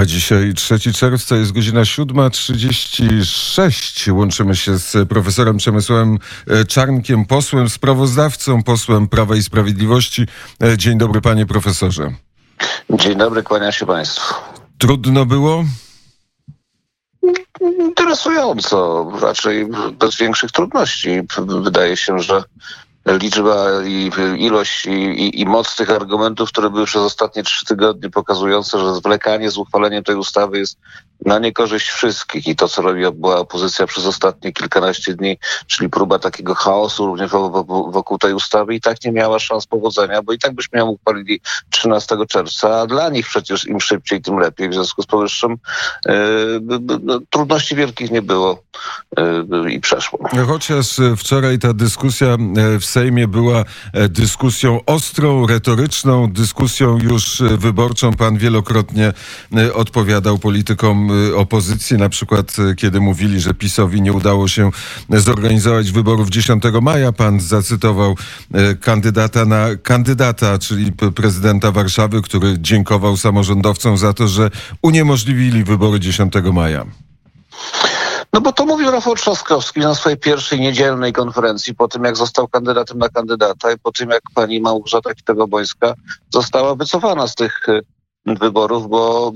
A dzisiaj 3 czerwca jest godzina 7.36. Łączymy się z profesorem Przemysłem e, Czarnkiem, posłem, sprawozdawcą, posłem Prawa i Sprawiedliwości. E, dzień dobry panie profesorze. Dzień dobry, kłania się państwu. Trudno było? Interesująco, raczej bez większych trudności. Wydaje się, że liczba i ilość i, i, i, moc tych argumentów, które były przez ostatnie trzy tygodnie pokazujące, że zwlekanie z uchwaleniem tej ustawy jest na niekorzyść wszystkich i to, co robiła opozycja przez ostatnie kilkanaście dni, czyli próba takiego chaosu również wokół tej ustawy i tak nie miała szans powodzenia, bo i tak byśmy ją uchwalili 13 czerwca, a dla nich przecież im szybciej, tym lepiej. W związku z powyższym yy, trudności wielkich nie było yy, i przeszło. Chociaż wczoraj ta dyskusja w Sejmie była dyskusją ostrą, retoryczną, dyskusją już wyborczą. Pan wielokrotnie odpowiadał politykom opozycji, na przykład y, kiedy mówili, że PiSowi nie udało się zorganizować wyborów 10 maja. Pan zacytował y, kandydata na kandydata, czyli prezydenta Warszawy, który dziękował samorządowcom za to, że uniemożliwili wybory 10 maja. No bo to mówił Rafał Trzaskowski na swojej pierwszej niedzielnej konferencji, po tym jak został kandydatem na kandydata i po tym jak pani Małgorzata Kitego-Bońska została wycofana z tych wyborów, bo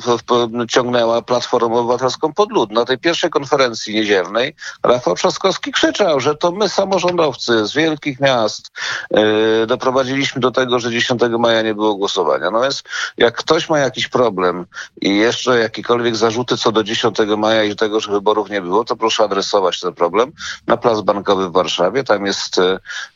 ciągnęła Platformę Obywatelską pod lud. Na tej pierwszej konferencji niedzielnej Rafał Trzaskowski krzyczał, że to my samorządowcy z wielkich miast yy, doprowadziliśmy do tego, że 10 maja nie było głosowania. No więc jak ktoś ma jakiś problem i jeszcze jakiekolwiek zarzuty co do 10 maja i tego, że wyborów nie było, to proszę adresować ten problem na Plac Bankowy w Warszawie. Tam jest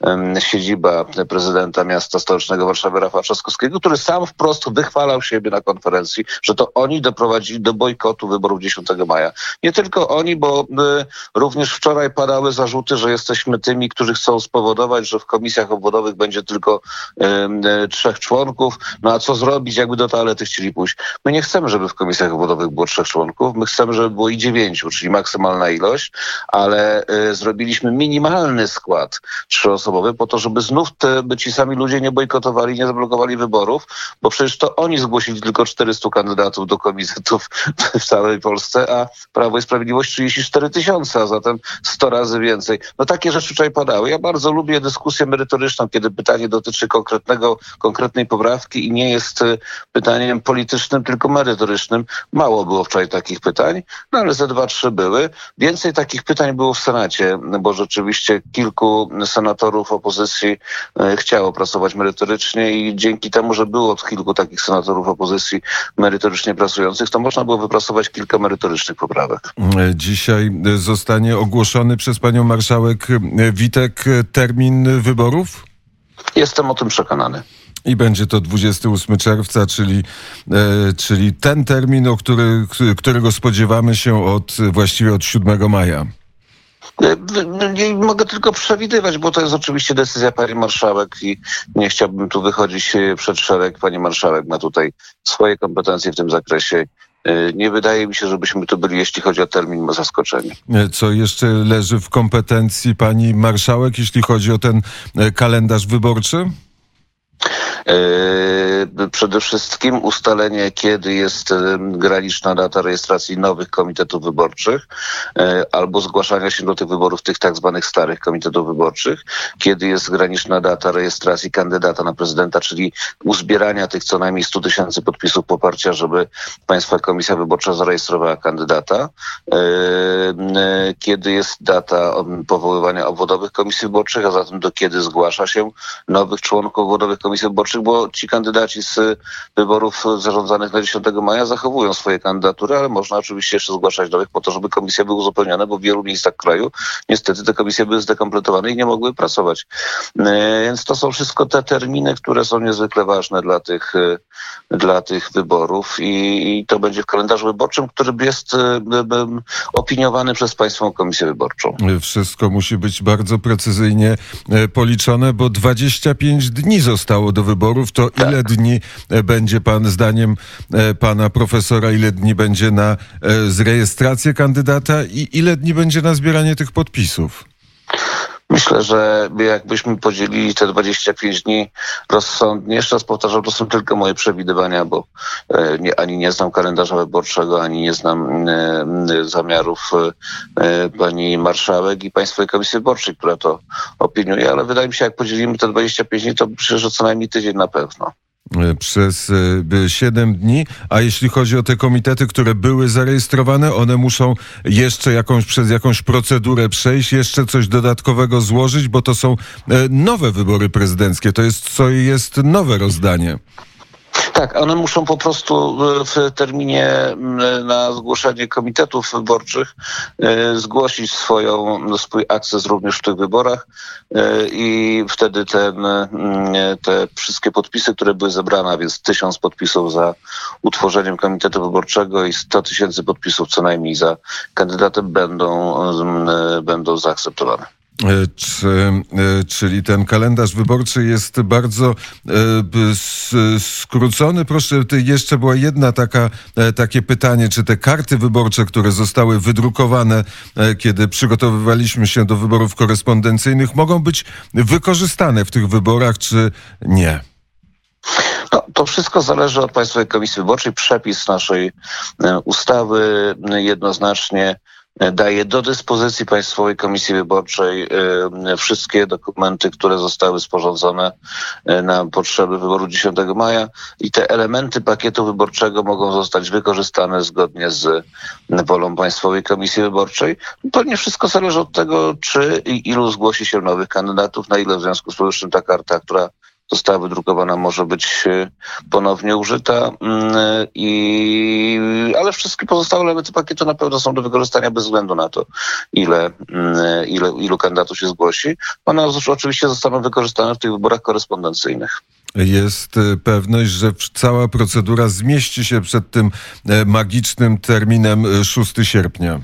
yy, siedziba prezydenta miasta stołecznego Warszawy Rafała Trzaskowskiego, który sam wprost wychwalał siebie na konferencji, że to oni doprowadzili do bojkotu wyborów 10 maja. Nie tylko oni, bo y, również wczoraj padały zarzuty, że jesteśmy tymi, którzy chcą spowodować, że w komisjach obwodowych będzie tylko y, y, trzech członków. No a co zrobić, jakby do toalety chcieli pójść? My nie chcemy, żeby w komisjach obwodowych było trzech członków. My chcemy, żeby było i dziewięciu, czyli maksymalna ilość, ale zrobiliśmy minimalny skład trzyosobowy po to, żeby znów te, by ci sami ludzie nie bojkotowali, nie zablokowali wyborów, bo przecież to oni zgłosili tylko tylko 400 kandydatów do komitetów w całej Polsce, a Prawo i Sprawiedliwość 34 tysiące, a zatem 100 razy więcej. No takie rzeczy wczoraj padały. Ja bardzo lubię dyskusję merytoryczną, kiedy pytanie dotyczy konkretnego, konkretnej poprawki i nie jest e, pytaniem politycznym, tylko merytorycznym. Mało było wczoraj takich pytań, no ale ze dwa, trzy były. Więcej takich pytań było w Senacie, bo rzeczywiście kilku senatorów opozycji e, chciało pracować merytorycznie i dzięki temu, że było kilku takich senatorów opozycji, merytorycznie pracujących, to można było wypracować kilka merytorycznych poprawek. Dzisiaj zostanie ogłoszony przez panią marszałek Witek termin wyborów? Jestem o tym przekonany. I będzie to 28 czerwca, czyli, e, czyli ten termin, o który, którego spodziewamy się od właściwie od 7 maja. Nie mogę tylko przewidywać, bo to jest oczywiście decyzja pani marszałek i nie chciałbym tu wychodzić e, przed szereg. Pani marszałek ma tutaj swoje kompetencje w tym zakresie. E, nie wydaje mi się, żebyśmy tu byli, jeśli chodzi o termin, zaskoczeni. E, co jeszcze leży w kompetencji pani marszałek, jeśli chodzi o ten kalendarz wyborczy? Yy, przede wszystkim ustalenie, kiedy jest yy, graniczna data rejestracji nowych komitetów wyborczych yy, albo zgłaszania się do tych wyborów tych tak zwanych starych komitetów wyborczych, kiedy jest graniczna data rejestracji kandydata na prezydenta, czyli uzbierania tych co najmniej 100 tysięcy podpisów poparcia, żeby Państwa Komisja Wyborcza zarejestrowała kandydata, kiedy jest data powoływania obwodowych komisji wyborczych, a zatem do kiedy zgłasza się nowych członków obwodowych komisji wyborczych, bo ci kandydaci z wyborów zarządzanych na 10 maja zachowują swoje kandydatury, ale można oczywiście jeszcze zgłaszać nowych po to, żeby komisje były uzupełnione, bo w wielu miejscach kraju niestety te komisje były zdekompletowane i nie mogły pracować. E, więc to są wszystko te terminy, które są niezwykle ważne dla tych, e, dla tych wyborów i, i to będzie w kalendarzu wyborczym, który jest e, opiniowany przez Państwową Komisję Wyborczą. Wszystko musi być bardzo precyzyjnie policzone, bo 25 dni zostało do wyborów wyborów, to tak. ile dni e, będzie pan, zdaniem e, pana profesora, ile dni będzie na e, zrejestrację kandydata i ile dni będzie na zbieranie tych podpisów? Myślę, że jakbyśmy podzielili te 25 dni rozsądnie, jeszcze raz powtarzam, to są tylko moje przewidywania, bo e, nie, ani nie znam kalendarza wyborczego, ani nie znam e, zamiarów e, pani marszałek i Państwowej Komisji Wyborczej, która to opiniuje, ale wydaje mi się, jak podzielimy te 25 dni, to myślę, że co najmniej tydzień na pewno. E, przez 7 e, dni, a jeśli chodzi o te komitety, które były zarejestrowane, one muszą jeszcze jakąś, przez jakąś procedurę przejść, jeszcze coś dodatkowego złożyć, bo to są e, nowe wybory prezydenckie, to jest co jest nowe rozdanie. Tak, one muszą po prostu e, w terminie na zgłoszenie komitetów wyborczych e, zgłosić swoją, swój akces również w tych wyborach e, i wtedy ten, te wszystkie podpisy, które były zebrane, więc tysiąc podpisów za utworzeniem komitetu wyborczego i 100 tysięcy podpisów co najmniej za kandydatem będą, będą zaakceptowane. E, czy, e, czyli ten kalendarz wyborczy jest bardzo e, skrócony. Proszę, jeszcze była jedna taka, takie pytanie, czy te karty wyborcze, które zostały wydrukowane, kiedy przygotowywaliśmy się do wyborów korespondencyjnych, mogą być wykorzystane w tych wyborach, czy nie? No, to wszystko zależy od Państwowej Komisji Wyborczej. Przepis naszej ustawy jednoznacznie daje do dyspozycji Państwowej Komisji Wyborczej e, wszystkie dokumenty, które zostały sporządzone e, na potrzeby wyboru 10 maja i te elementy pakietu wyborczego mogą zostać wykorzystane zgodnie z wolą Państwowej Komisji Wyborczej. Pewnie wszystko zależy od tego, czy i ilu zgłosi się nowych kandydatów, na ile w związku z powyższym ta karta, która została wydrukowana, może być e, ponownie użyta, mm, i, ale wszystkie pozostałe elementy pakietu na pewno są do wykorzystania bez względu na to, ile, mm, ile ilu kandydatów się zgłosi. One oczywiście zostaną wykorzystane w tych wyborach korespondencyjnych jest e, pewność, że cała procedura zmieści się przed tym e, magicznym terminem 6 sierpnia.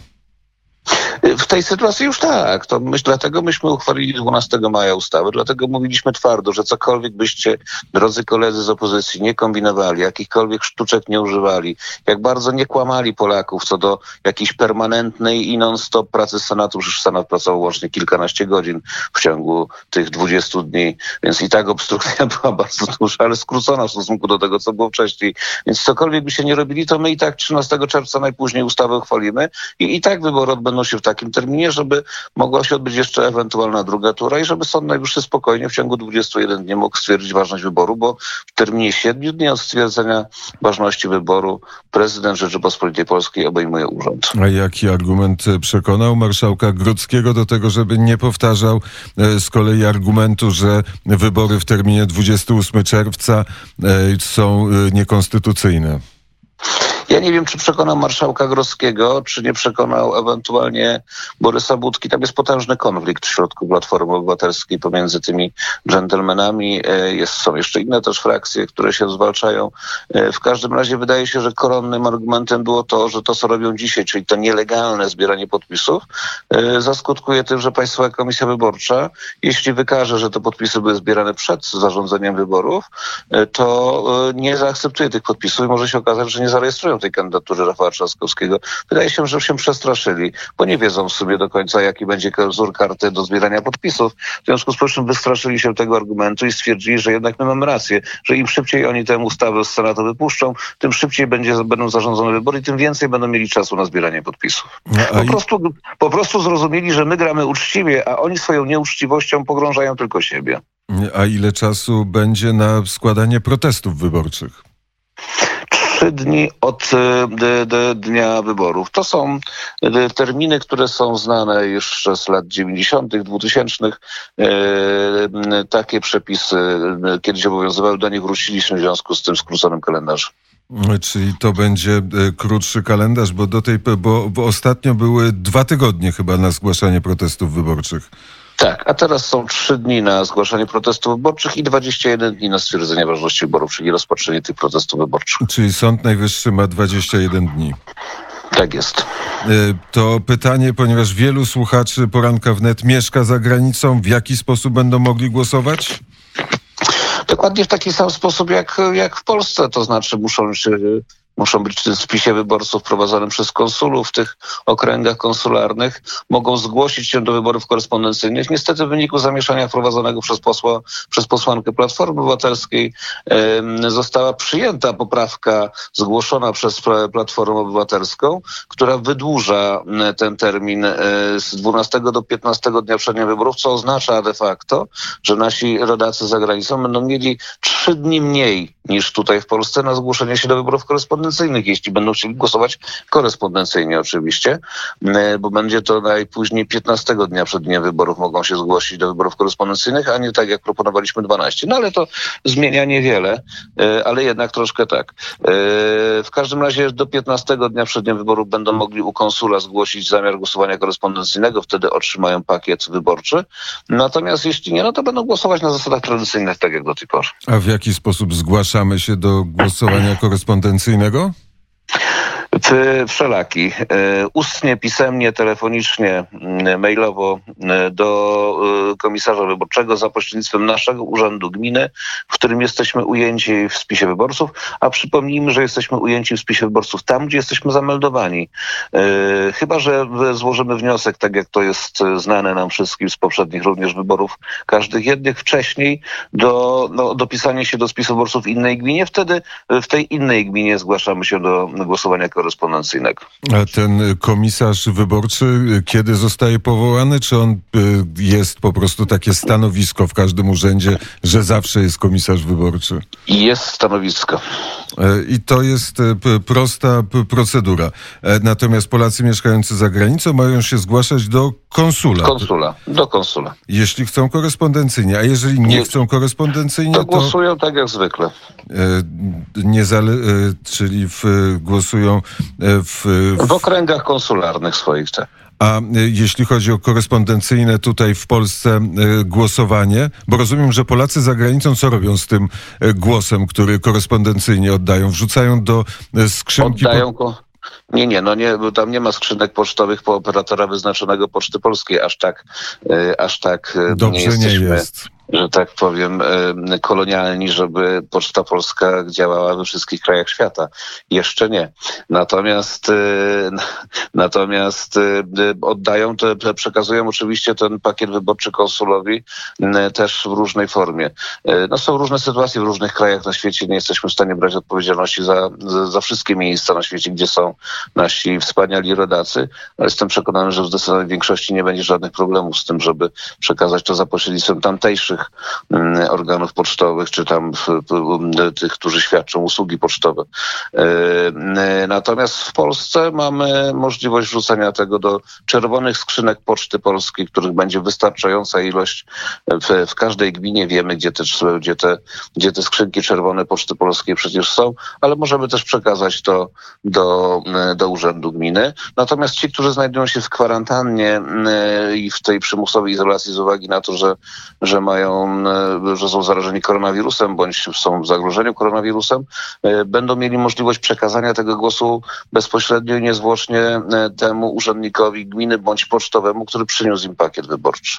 W tej sytuacji już tak. To myśl, dlatego myśmy uchwalili 12 maja ustawę, dlatego mówiliśmy twardo, że cokolwiek byście, drodzy koledzy z opozycji, nie kombinowali, jakichkolwiek sztuczek nie używali, jak bardzo nie kłamali Polaków co do jakiejś permanentnej i non-stop pracy Senatu, już Senat pracował łącznie kilkanaście godzin w ciągu tych 20 dni, więc i tak obstrukcja była bardzo duża, ale skrócona w stosunku do tego, co było wcześniej. Więc cokolwiek by się nie robili, to my i tak 13 czerwca najpóźniej ustawę uchwalimy i i tak wybory odbędą się w takim terminie, żeby mogła się odbyć jeszcze ewentualna druga tura i żeby Sąd Najwyższy spokojnie w ciągu 21 dni mógł stwierdzić ważność wyboru, bo w terminie 7 dni od stwierdzenia ważności wyboru prezydent Rzeczypospolitej Polskiej obejmuje urząd. A jaki argument przekonał marszałka Grodzkiego do tego, żeby nie powtarzał e, z kolei argumentu, że wybory w terminie 28 czerwca e, są e, niekonstytucyjne? Ja nie wiem, czy przekonał marszałka Grodzkiego, czy nie przekonał ewentualnie Borysa Budki. Tam jest potężny konflikt w środku Platformy Obywatelskiej pomiędzy tymi dżentelmenami. E, jest, są jeszcze inne też frakcje, które się zwalczają. E, w każdym razie wydaje się, że koronnym argumentem było to, że to, co robią dzisiaj, czyli to nielegalne zbieranie podpisów, e, zaskutkuje tym, że Państwowa Komisja Wyborcza, jeśli wykaże, że te podpisy były zbierane przed zarządzeniem wyborów, to nie zaakceptuje tych podpisów i może się okazać, że nie zarejestrują tej kandydatury Rafała Trzaskowskiego. Wydaje się, że się przestraszyli, bo nie wiedzą w sobie do końca, jaki będzie wzór karty do zbierania podpisów. W związku z powyższym wystraszyli się tego argumentu i stwierdzili, że jednak my mamy rację, że im szybciej oni tę ustawę z Senatu wypuszczą, tym szybciej będzie, będą zarządzone wybory i tym więcej będą mieli czasu na zbieranie podpisów. No, po, prostu, po prostu zrozumieli, że my gramy uczciwie, a oni swoją nieuczciwością pogrążają tylko siebie. A ile czasu będzie na składanie protestów wyborczych? Trzy dni od e, dnia wyborów. To są e, terminy, które są znane już z lat 90., 2000. E, takie przepisy kiedyś obowiązywały, do nich wróciliśmy w związku z tym skróconym kalendarzem. Czyli to będzie krótszy kalendarz, bo do tej, bo, bo ostatnio były dwa tygodnie chyba na zgłaszanie protestów wyborczych. Tak, a teraz są trzy dni na zgłaszanie protestów wyborczych i 21 dni na stwierdzenie ważności wyborów, czyli rozpatrzenie tych protestów wyborczych. Czyli Sąd Najwyższy ma 21 dni. Tak jest. E, to pytanie, ponieważ wielu słuchaczy poranka wnet mieszka za granicą, w jaki sposób będą mogli głosować? Dokładnie w taki sam sposób jak, jak w Polsce, to znaczy muszą się muszą być w spisie wyborców prowadzonym przez konsulów w tych okręgach konsularnych, mogą zgłosić się do wyborów korespondencyjnych. Niestety w wyniku zamieszania wprowadzonego przez posła, przez posłankę Platformy Obywatelskiej została przyjęta poprawka zgłoszona przez Platformę Obywatelską, która wydłuża ten termin e, z 12 do 15 dnia przednia wyborów, co oznacza de facto, że nasi rodacy za granicą będą mieli trzy dni mniej niż tutaj w Polsce na zgłoszenie się do wyborów korespondencyjnych, jeśli będą chcieli głosować korespondencyjnie oczywiście, e, bo będzie to najpóźniej 15 dnia przed dniem wyborów mogą się zgłosić do wyborów korespondencyjnych, a nie tak jak proponowaliśmy 12. No ale to zmienia niewiele, e, ale jednak troszkę tak. E, w każdym razie do 15 dnia przed dniem wyborów będą mogli u konsula zgłosić zamiar głosowania korespondencyjnego, wtedy otrzymają pakiet wyborczy. Natomiast jeśli nie, no to będą głosować na zasadach tradycyjnych, tak jak do tej pory. A w jaki sposób zgłaszamy się do głosowania korespondencyjnego? wspólnego? Wszelaki. E, ustnie, pisemnie, telefonicznie, mailowo e, do e, komisarza wyborczego za pośrednictwem naszego urzędu gminy, w którym jesteśmy ujęci w spisie wyborców, a przypomnijmy, że jesteśmy ujęci w spisie wyborców tam, gdzie jesteśmy zameldowani. Chyba, że złożymy wniosek, tak jak to jest znane nam wszystkim z poprzednich również wyborów, każdych jednych wcześniej do no, dopisania się do spisu wyborców innej gminie, wtedy w tej innej gminie zgłaszamy się do głosowania korespondencyjnego. A ten komisarz wyborczy kiedy zostaje powołany? Czy on y, jest po prostu takie stanowisko w każdym urzędzie, że zawsze jest komisarz wyborczy? Jest stanowisko. E, I to jest e, prosta procedura. E, natomiast Polacy mieszkający za granicą mają się zgłaszać do konsula. Konsula, do konsula. Jeśli chcą korespondencyjnie, a jeżeli nie, chcą korespondencyjnie, to... głosują tak jak zwykle. Nie zale... Czyli w, głosują w, w... W okręgach konsularnych swoich, tak. A e, jeśli chodzi o korespondencyjne tutaj w Polsce e, głosowanie, bo rozumiem, że Polacy za granicą co robią z tym e, głosem, który korespondencyjnie oddają? Wrzucają do skrzynki... Oddają go. Nie, nie, no nie, bo tam nie ma skrzynek pocztowych po operatora wyznaczonego Poczty Polskiej, aż tak, aż tak Dobrze nie, jesteśmy... nie jest że tak powiem, kolonialni, żeby Poczta Polska działała we wszystkich krajach świata. Jeszcze nie. Natomiast, e, natomiast e, oddają, te, przekazują oczywiście ten pakiet wyborczy konsulowi też w różnej formie. E, no są różne sytuacje w różnych krajach na świecie. Nie jesteśmy w stanie brać odpowiedzialności za, za wszystkie miejsca na świecie, gdzie są nasi wspaniali rodacy, ale jestem przekonany, że w zdecydowanej większości nie będzie żadnych problemów z tym, żeby przekazać to za pośrednictwem tamtejszych Mm, organów pocztowych, czy tam tych, którzy świadczą usługi pocztowe. E, e, natomiast w Polsce mamy możliwość wrzucenia tego do czerwonych skrzynek Poczty Polskiej, których będzie wystarczająca ilość w, w każdej gminie. Wiemy, gdzie te, gdzie, te, gdzie te skrzynki czerwone Poczty Polskiej przecież są, ale możemy też przekazać to do, do Urzędu Gminy. Natomiast ci, którzy znajdują się w kwarantannie e, i w tej przymusowej izolacji z uwagi na to, że, że mają E, że są zarażeni koronawirusem bądź są w zagrożeniu koronawirusem, e, będą mieli możliwość przekazania tego głosu bezpośrednio i niezwłocznie e, temu urzędnikowi gminy bądź pocztowemu, który przyniósł im pakiet wyborczy.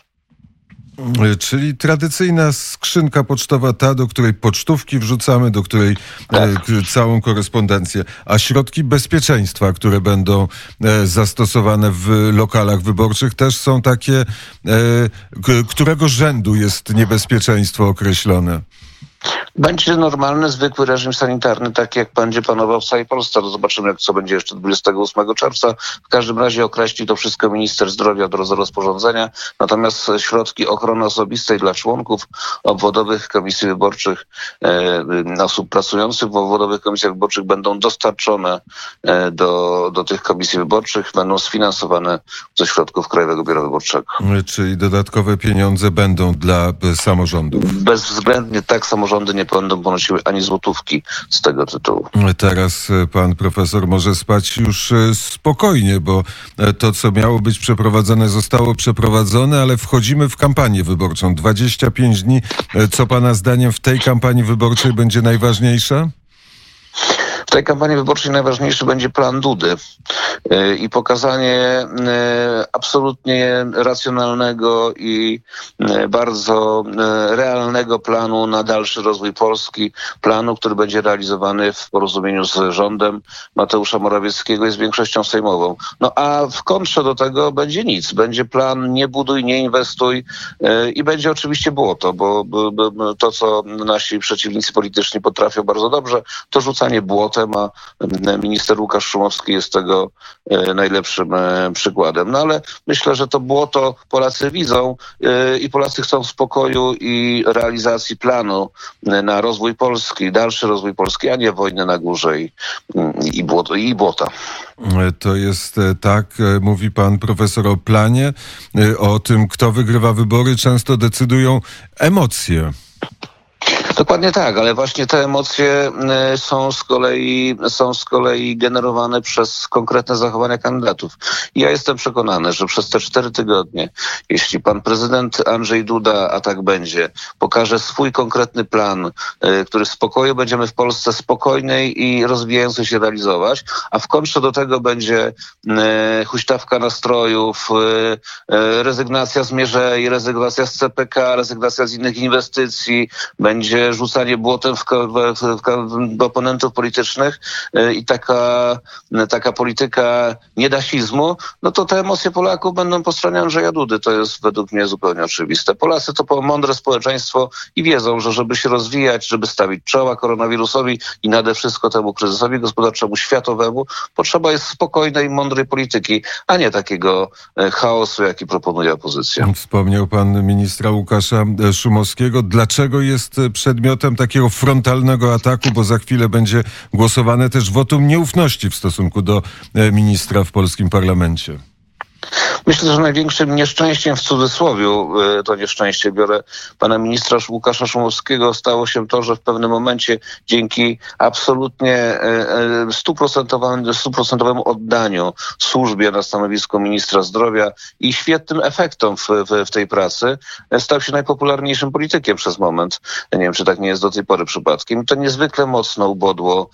Czyli tradycyjna skrzynka pocztowa, ta, do której pocztówki wrzucamy, do której e, całą korespondencję, a środki bezpieczeństwa, które będą e, zastosowane w lokalach wyborczych, też są takie, e, którego rzędu jest niebezpieczeństwo określone? Będzie normalny, zwykły reżim sanitarny, tak jak będzie panował w całej Polsce. To zobaczymy, co będzie jeszcze 28 czerwca. W każdym razie określi to wszystko minister zdrowia do rozporządzenia. Natomiast środki ochrony osobistej dla członków obwodowych komisji wyborczych, e, osób pracujących w obwodowych komisjach wyborczych będą dostarczone e, do, do tych komisji wyborczych, będą sfinansowane ze środków Krajowego Biura Wyborczego. Czyli dodatkowe pieniądze będą dla samorządów? Bezwzględnie tak samorządy nie będą ponosiły ani złotówki z tego tytułu. Teraz e, pan profesor może spać już e, spokojnie, bo e, to, co miało być przeprowadzone, zostało przeprowadzone, ale wchodzimy w kampanię wyborczą. 25 dni. Co pana zdaniem w tej kampanii wyborczej będzie najważniejsze? Tej kampanii wyborczej najważniejszy będzie plan Dudy y, i pokazanie y, absolutnie racjonalnego i y, bardzo realnego planu na dalszy rozwój Polski, planu, który będzie realizowany w porozumieniu z rządem Mateusza Morawieckiego i z większością sejmową. No a w kontrze do tego będzie nic. Będzie plan nie buduj, nie inwestuj i będzie oczywiście błoto, bo, to, co nasi przeciwnicy polityczni potrafią bardzo dobrze, to rzucanie błotem, a minister Łukasz Szumowski jest tego e, najlepszym e, przykładem. No ale myślę, że to błoto Polacy widzą e, i Polacy chcą spokoju i realizacji planu na rozwój Polski, dalszy rozwój Polski, a nie wojny na górze i, i, błoto, i błota. To jest tak, mówi pan profesor o planie, o tym, kto wygrywa wybory, często decydują emocje. Dokładnie tak, ale właśnie te emocje e, są z kolei, są z kolei generowane przez konkretne zachowania kandydatów. Ja jestem przekonany, że przez te cztery tygodnie, jeśli pan prezydent Andrzej Duda, a tak będzie, pokaże swój konkretny plan, e, który w spokoju będziemy w Polsce spokojnej i rozwijającej się realizować, a w kontrze do tego będzie e, huśtawka nastrojów, rezygnacja z mierzei, rezygnacja z CPK, rezygnacja z innych inwestycji, będzie rzucanie błotem w, w, w oponentów politycznych e, i taka, taka polityka niedasizmu, no to te emocje Polaków będą po stronie Andrzeja Dudy. To jest według mnie zupełnie oczywiste. Polacy to mądre społeczeństwo i wiedzą, że żeby się rozwijać, żeby stawić czoła koronawirusowi i nade wszystko temu kryzysowi gospodarczemu światowemu, potrzeba jest spokojnej, mądrej polityki, a nie takiego e, chaosu, jaki proponuje opozycja. Wspomniał pan ministra Łukasza Szumowskiego. Dlaczego jest przed przedmiotem takiego frontalnego ataku, bo za chwilę będzie głosowane też wotum nieufności w stosunku do e, ministra w polskim parlamencie. Myślę, że największym nieszczęściem w cudzysłowie, e, to nieszczęście biorę pana ministra Łukasza Szumowskiego, stało się to, że w pewnym momencie dzięki absolutnie e, e, stuprocentowemu, oddaniu służbie na stanowisku ministra zdrowia i świetnym efektom w, w, w tej pracy stał się najpopularniejszym politykiem przez moment. Nie wiem, czy tak nie jest do tej pory przypadkiem. To niezwykle mocno ubodło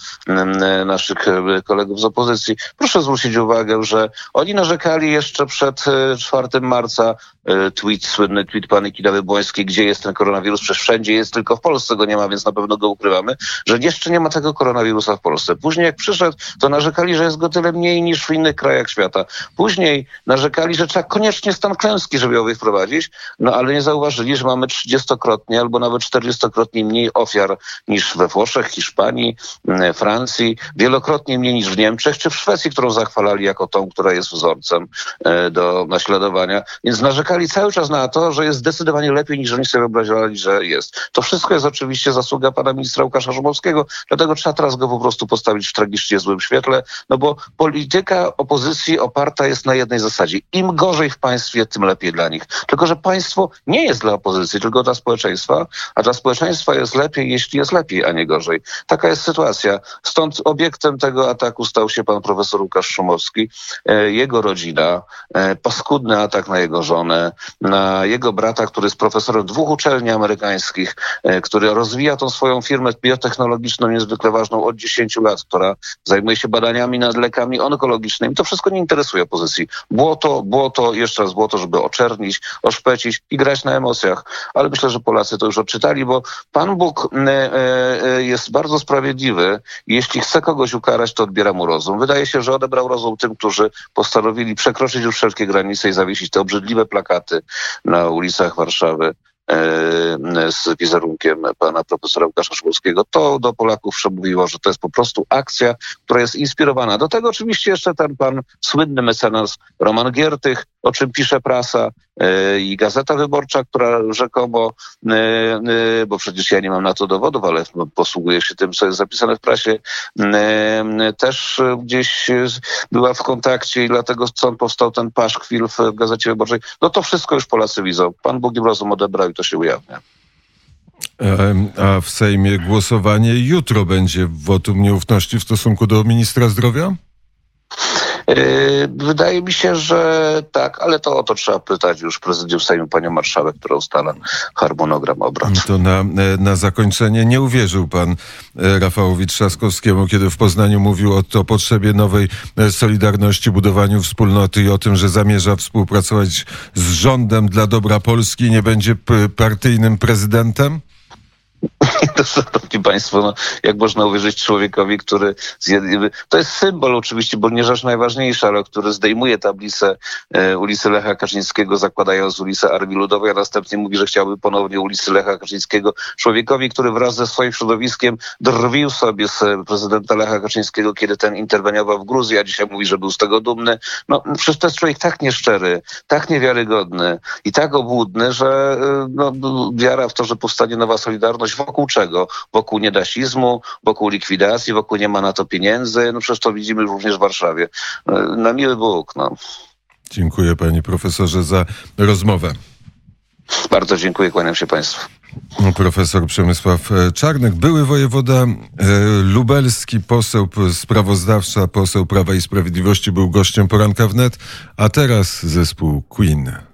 naszych kolegów z opozycji. Proszę zwrócić uwagę, że oni narzekali jeszcze przed 4 marca e, tweet, słynny tweet pani Kidawy Błońskiej, gdzie jest ten koronawirus, przecież wszędzie jest, tylko w Polsce go nie ma, więc na pewno go ukrywamy, że jeszcze nie ma tego koronawirusa w Polsce. Później jak przyszedł, to narzekali, że jest go tyle mniej niż w innych krajach świata. Później narzekali, że trzeba koniecznie stan klęski żywiołowej wprowadzić, no ale nie zauważyli, że mamy trzydziestokrotnie albo nawet czterdziestokrotnie mniej ofiar niż we Włoszech, Hiszpanii, Francji, wielokrotnie mniej niż w Niemczech czy w Szwecji, którą zachwalali jako tą, która jest wzorcem e, do naśladowania. Więc narzekali cały czas na to, że jest zdecydowanie lepiej niż oni sobie wyobrażali, że jest. To wszystko jest oczywiście zasługa pana ministra Łukasza Szumowskiego, dlatego trzeba teraz go po prostu postawić w tragicznie złym świetle, no bo polityka opozycji oparta jest na jednej zasadzie. Im gorzej w państwie, tym lepiej dla nich. Tylko, że państwo nie jest dla opozycji, tylko dla społeczeństwa, a dla społeczeństwa jest lepiej, jeśli jest lepiej, a nie gorzej. Taka jest sytuacja. Stąd obiektem tego ataku stał się pan profesor Łukasz Szumowski, e, jego rodzina, e, paskudny atak na jego żonę, na jego brata, który jest profesorem dwóch uczelni amerykańskich, e, który rozwija tą swoją firmę biotechnologiczną niezwykle ważną od 10 lat, która zajmuje się badaniami nad lekami onkologicznymi. To wszystko nie interesuje opozycji. Błoto, błoto, jeszcze raz błoto, żeby oczernić, oszpecić i grać na emocjach. Ale myślę, że Polacy to już odczytali, bo Pan Bóg e, e, jest bardzo sprawiedliwy. Jeśli chce kogoś ukarać, to odbiera mu rozum. Wydaje się, że odebrał rozum tym, którzy postanowili przekroczyć już wszelkie granice i zawiesić te obrzydliwe plakaty na ulicach Warszawy e, z wizerunkiem pana profesora Łukasza Szumowskiego. To do Polaków przemówiło, że to jest po prostu akcja, która jest inspirowana. Do tego oczywiście jeszcze ten pan słynny mecenas Roman Giertych, o czym pisze prasa e, i Gazeta Wyborcza, która rzekomo, e, e, bo przecież ja nie mam na to dowodów, ale posługuję się tym, co jest zapisane w prasie, też gdzieś była w kontakcie i dlatego stąd powstał ten paszkwil w Gazecie Wyborczej. No to wszystko już Polacy widzą. Pan Bóg im rozum odebrał i to się ujawnia. A w Sejmie głosowanie jutro będzie wotum nieufności w stosunku do ministra zdrowia? Wydaje mi się, że tak, ale to o to trzeba pytać już prezydium Sejmu panią marszałek, która ustala harmonogram obrad. To na, na zakończenie nie uwierzył pan Rafałowi Trzaskowskiemu, kiedy w Poznaniu mówił o, o potrzebie nowej solidarności, budowaniu wspólnoty i o tym, że zamierza współpracować z rządem dla dobra Polski, nie będzie partyjnym prezydentem? To, szanowni Państwo, no, jak można uwierzyć człowiekowi, który. To jest symbol oczywiście, bo nie rzecz najważniejsza, ale który zdejmuje tablicę e, ulicy Lecha Kaczyńskiego, zakładając ulicę Armii Ludowej, a następnie mówi, że chciałby ponownie ulicy Lecha Kaczyńskiego. Człowiekowi, który wraz ze swoim środowiskiem drwił sobie z prezydenta Lecha Kaczyńskiego, kiedy ten interweniował w Gruzji, a dzisiaj mówi, że był z tego dumny. No, przecież to jest człowiek tak nieszczery, tak niewiarygodny i tak obłudny, że e, no, wiara w to, że powstanie nowa Solidarność wokół czego? Wokół niedasizmu, wokół likwidacji, wokół nie ma na to pieniędzy. No przecież to widzimy również w Warszawie. E, na miły Bóg, no. Dziękuję panie profesorze za rozmowę. Bardzo dziękuję, kłaniam się państwu. Profesor Przemysław e, Czarnek, były wojewoda e, lubelski, poseł sprawozdawca, poseł Prawa i Sprawiedliwości był gościem poranka wnet, a teraz zespół Queen.